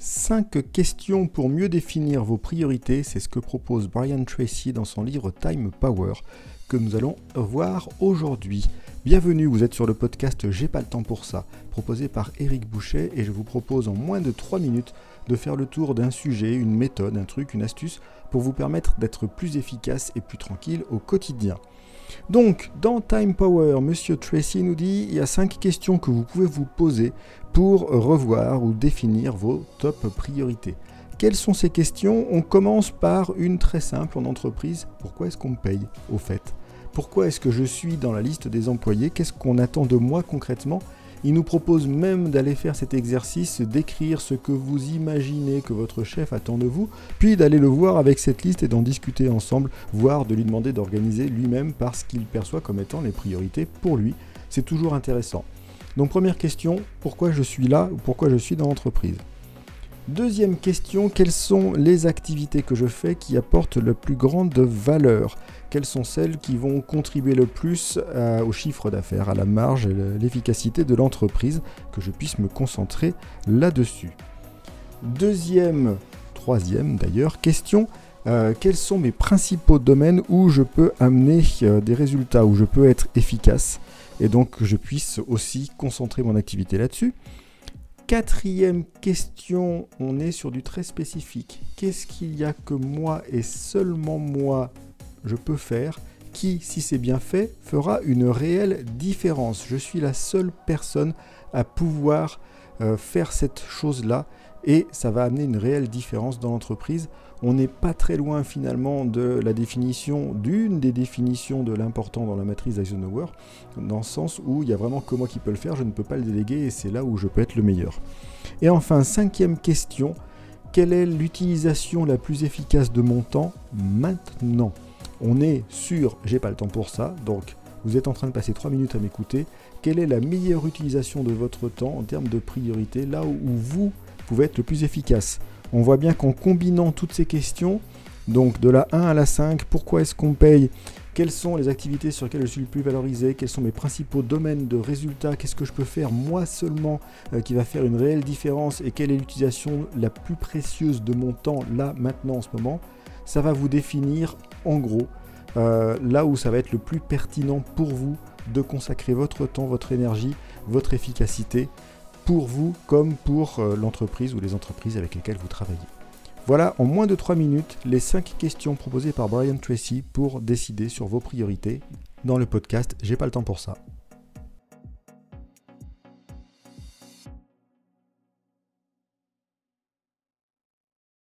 5 questions pour mieux définir vos priorités, c'est ce que propose Brian Tracy dans son livre Time Power que nous allons voir aujourd'hui. Bienvenue, vous êtes sur le podcast J'ai pas le temps pour ça, proposé par Eric Boucher et je vous propose en moins de 3 minutes de faire le tour d'un sujet, une méthode, un truc, une astuce pour vous permettre d'être plus efficace et plus tranquille au quotidien. Donc, dans Time Power, Monsieur Tracy nous dit il y a cinq questions que vous pouvez vous poser pour revoir ou définir vos top priorités. Quelles sont ces questions? On commence par une très simple en entreprise. Pourquoi est-ce qu'on me paye au fait? Pourquoi est-ce que je suis dans la liste des employés? Qu'est-ce qu'on attend de moi concrètement? Il nous propose même d'aller faire cet exercice, d'écrire ce que vous imaginez que votre chef attend de vous, puis d'aller le voir avec cette liste et d'en discuter ensemble, voire de lui demander d'organiser lui-même parce qu'il perçoit comme étant les priorités pour lui. C'est toujours intéressant. Donc première question, pourquoi je suis là ou pourquoi je suis dans l'entreprise? Deuxième question, quelles sont les activités que je fais qui apportent le plus grande valeur? Quelles sont celles qui vont contribuer le plus euh, au chiffre d'affaires, à la marge et l'efficacité de l'entreprise, que je puisse me concentrer là-dessus. Deuxième, troisième d'ailleurs, question, euh, quels sont mes principaux domaines où je peux amener euh, des résultats, où je peux être efficace? Et donc que je puisse aussi concentrer mon activité là-dessus Quatrième question, on est sur du très spécifique. Qu'est-ce qu'il y a que moi et seulement moi je peux faire qui, si c'est bien fait, fera une réelle différence? Je suis la seule personne à pouvoir euh, faire cette chose-là et ça va amener une réelle différence dans l'entreprise. On n'est pas très loin finalement de la définition, d'une des définitions de l'important dans la matrice Eisenhower, dans le sens où il y a vraiment que moi qui peux le faire, je ne peux pas le déléguer et c'est là où je peux être le meilleur. Et enfin, cinquième question, quelle est l'utilisation la plus efficace de mon temps maintenant? On est sur, j'ai pas le temps pour ça, donc vous êtes en train de passer 3 minutes à m'écouter. Quelle est la meilleure utilisation de votre temps en termes de priorité, là où vous pouvez être le plus efficace. On voit bien qu'en combinant toutes ces questions, donc de la 1 à la 5, pourquoi est-ce qu'on paye? Quelles sont les activités sur lesquelles je suis le plus valorisé, quels sont mes principaux domaines de résultats, qu'est-ce que je peux faire moi seulement euh, qui va faire une réelle différence? Et quelle est l'utilisation la plus précieuse de mon temps là, maintenant, en ce moment, ça va vous définir en gros euh, là où ça va être le plus pertinent pour vous de consacrer votre temps, votre énergie, votre efficacité pour vous comme pour euh, l'entreprise ou les entreprises avec lesquelles vous travaillez. Voilà en moins de 3 minutes les 5 questions proposées par Brian Tracy pour décider sur vos priorités dans le podcast J'ai pas le temps pour ça.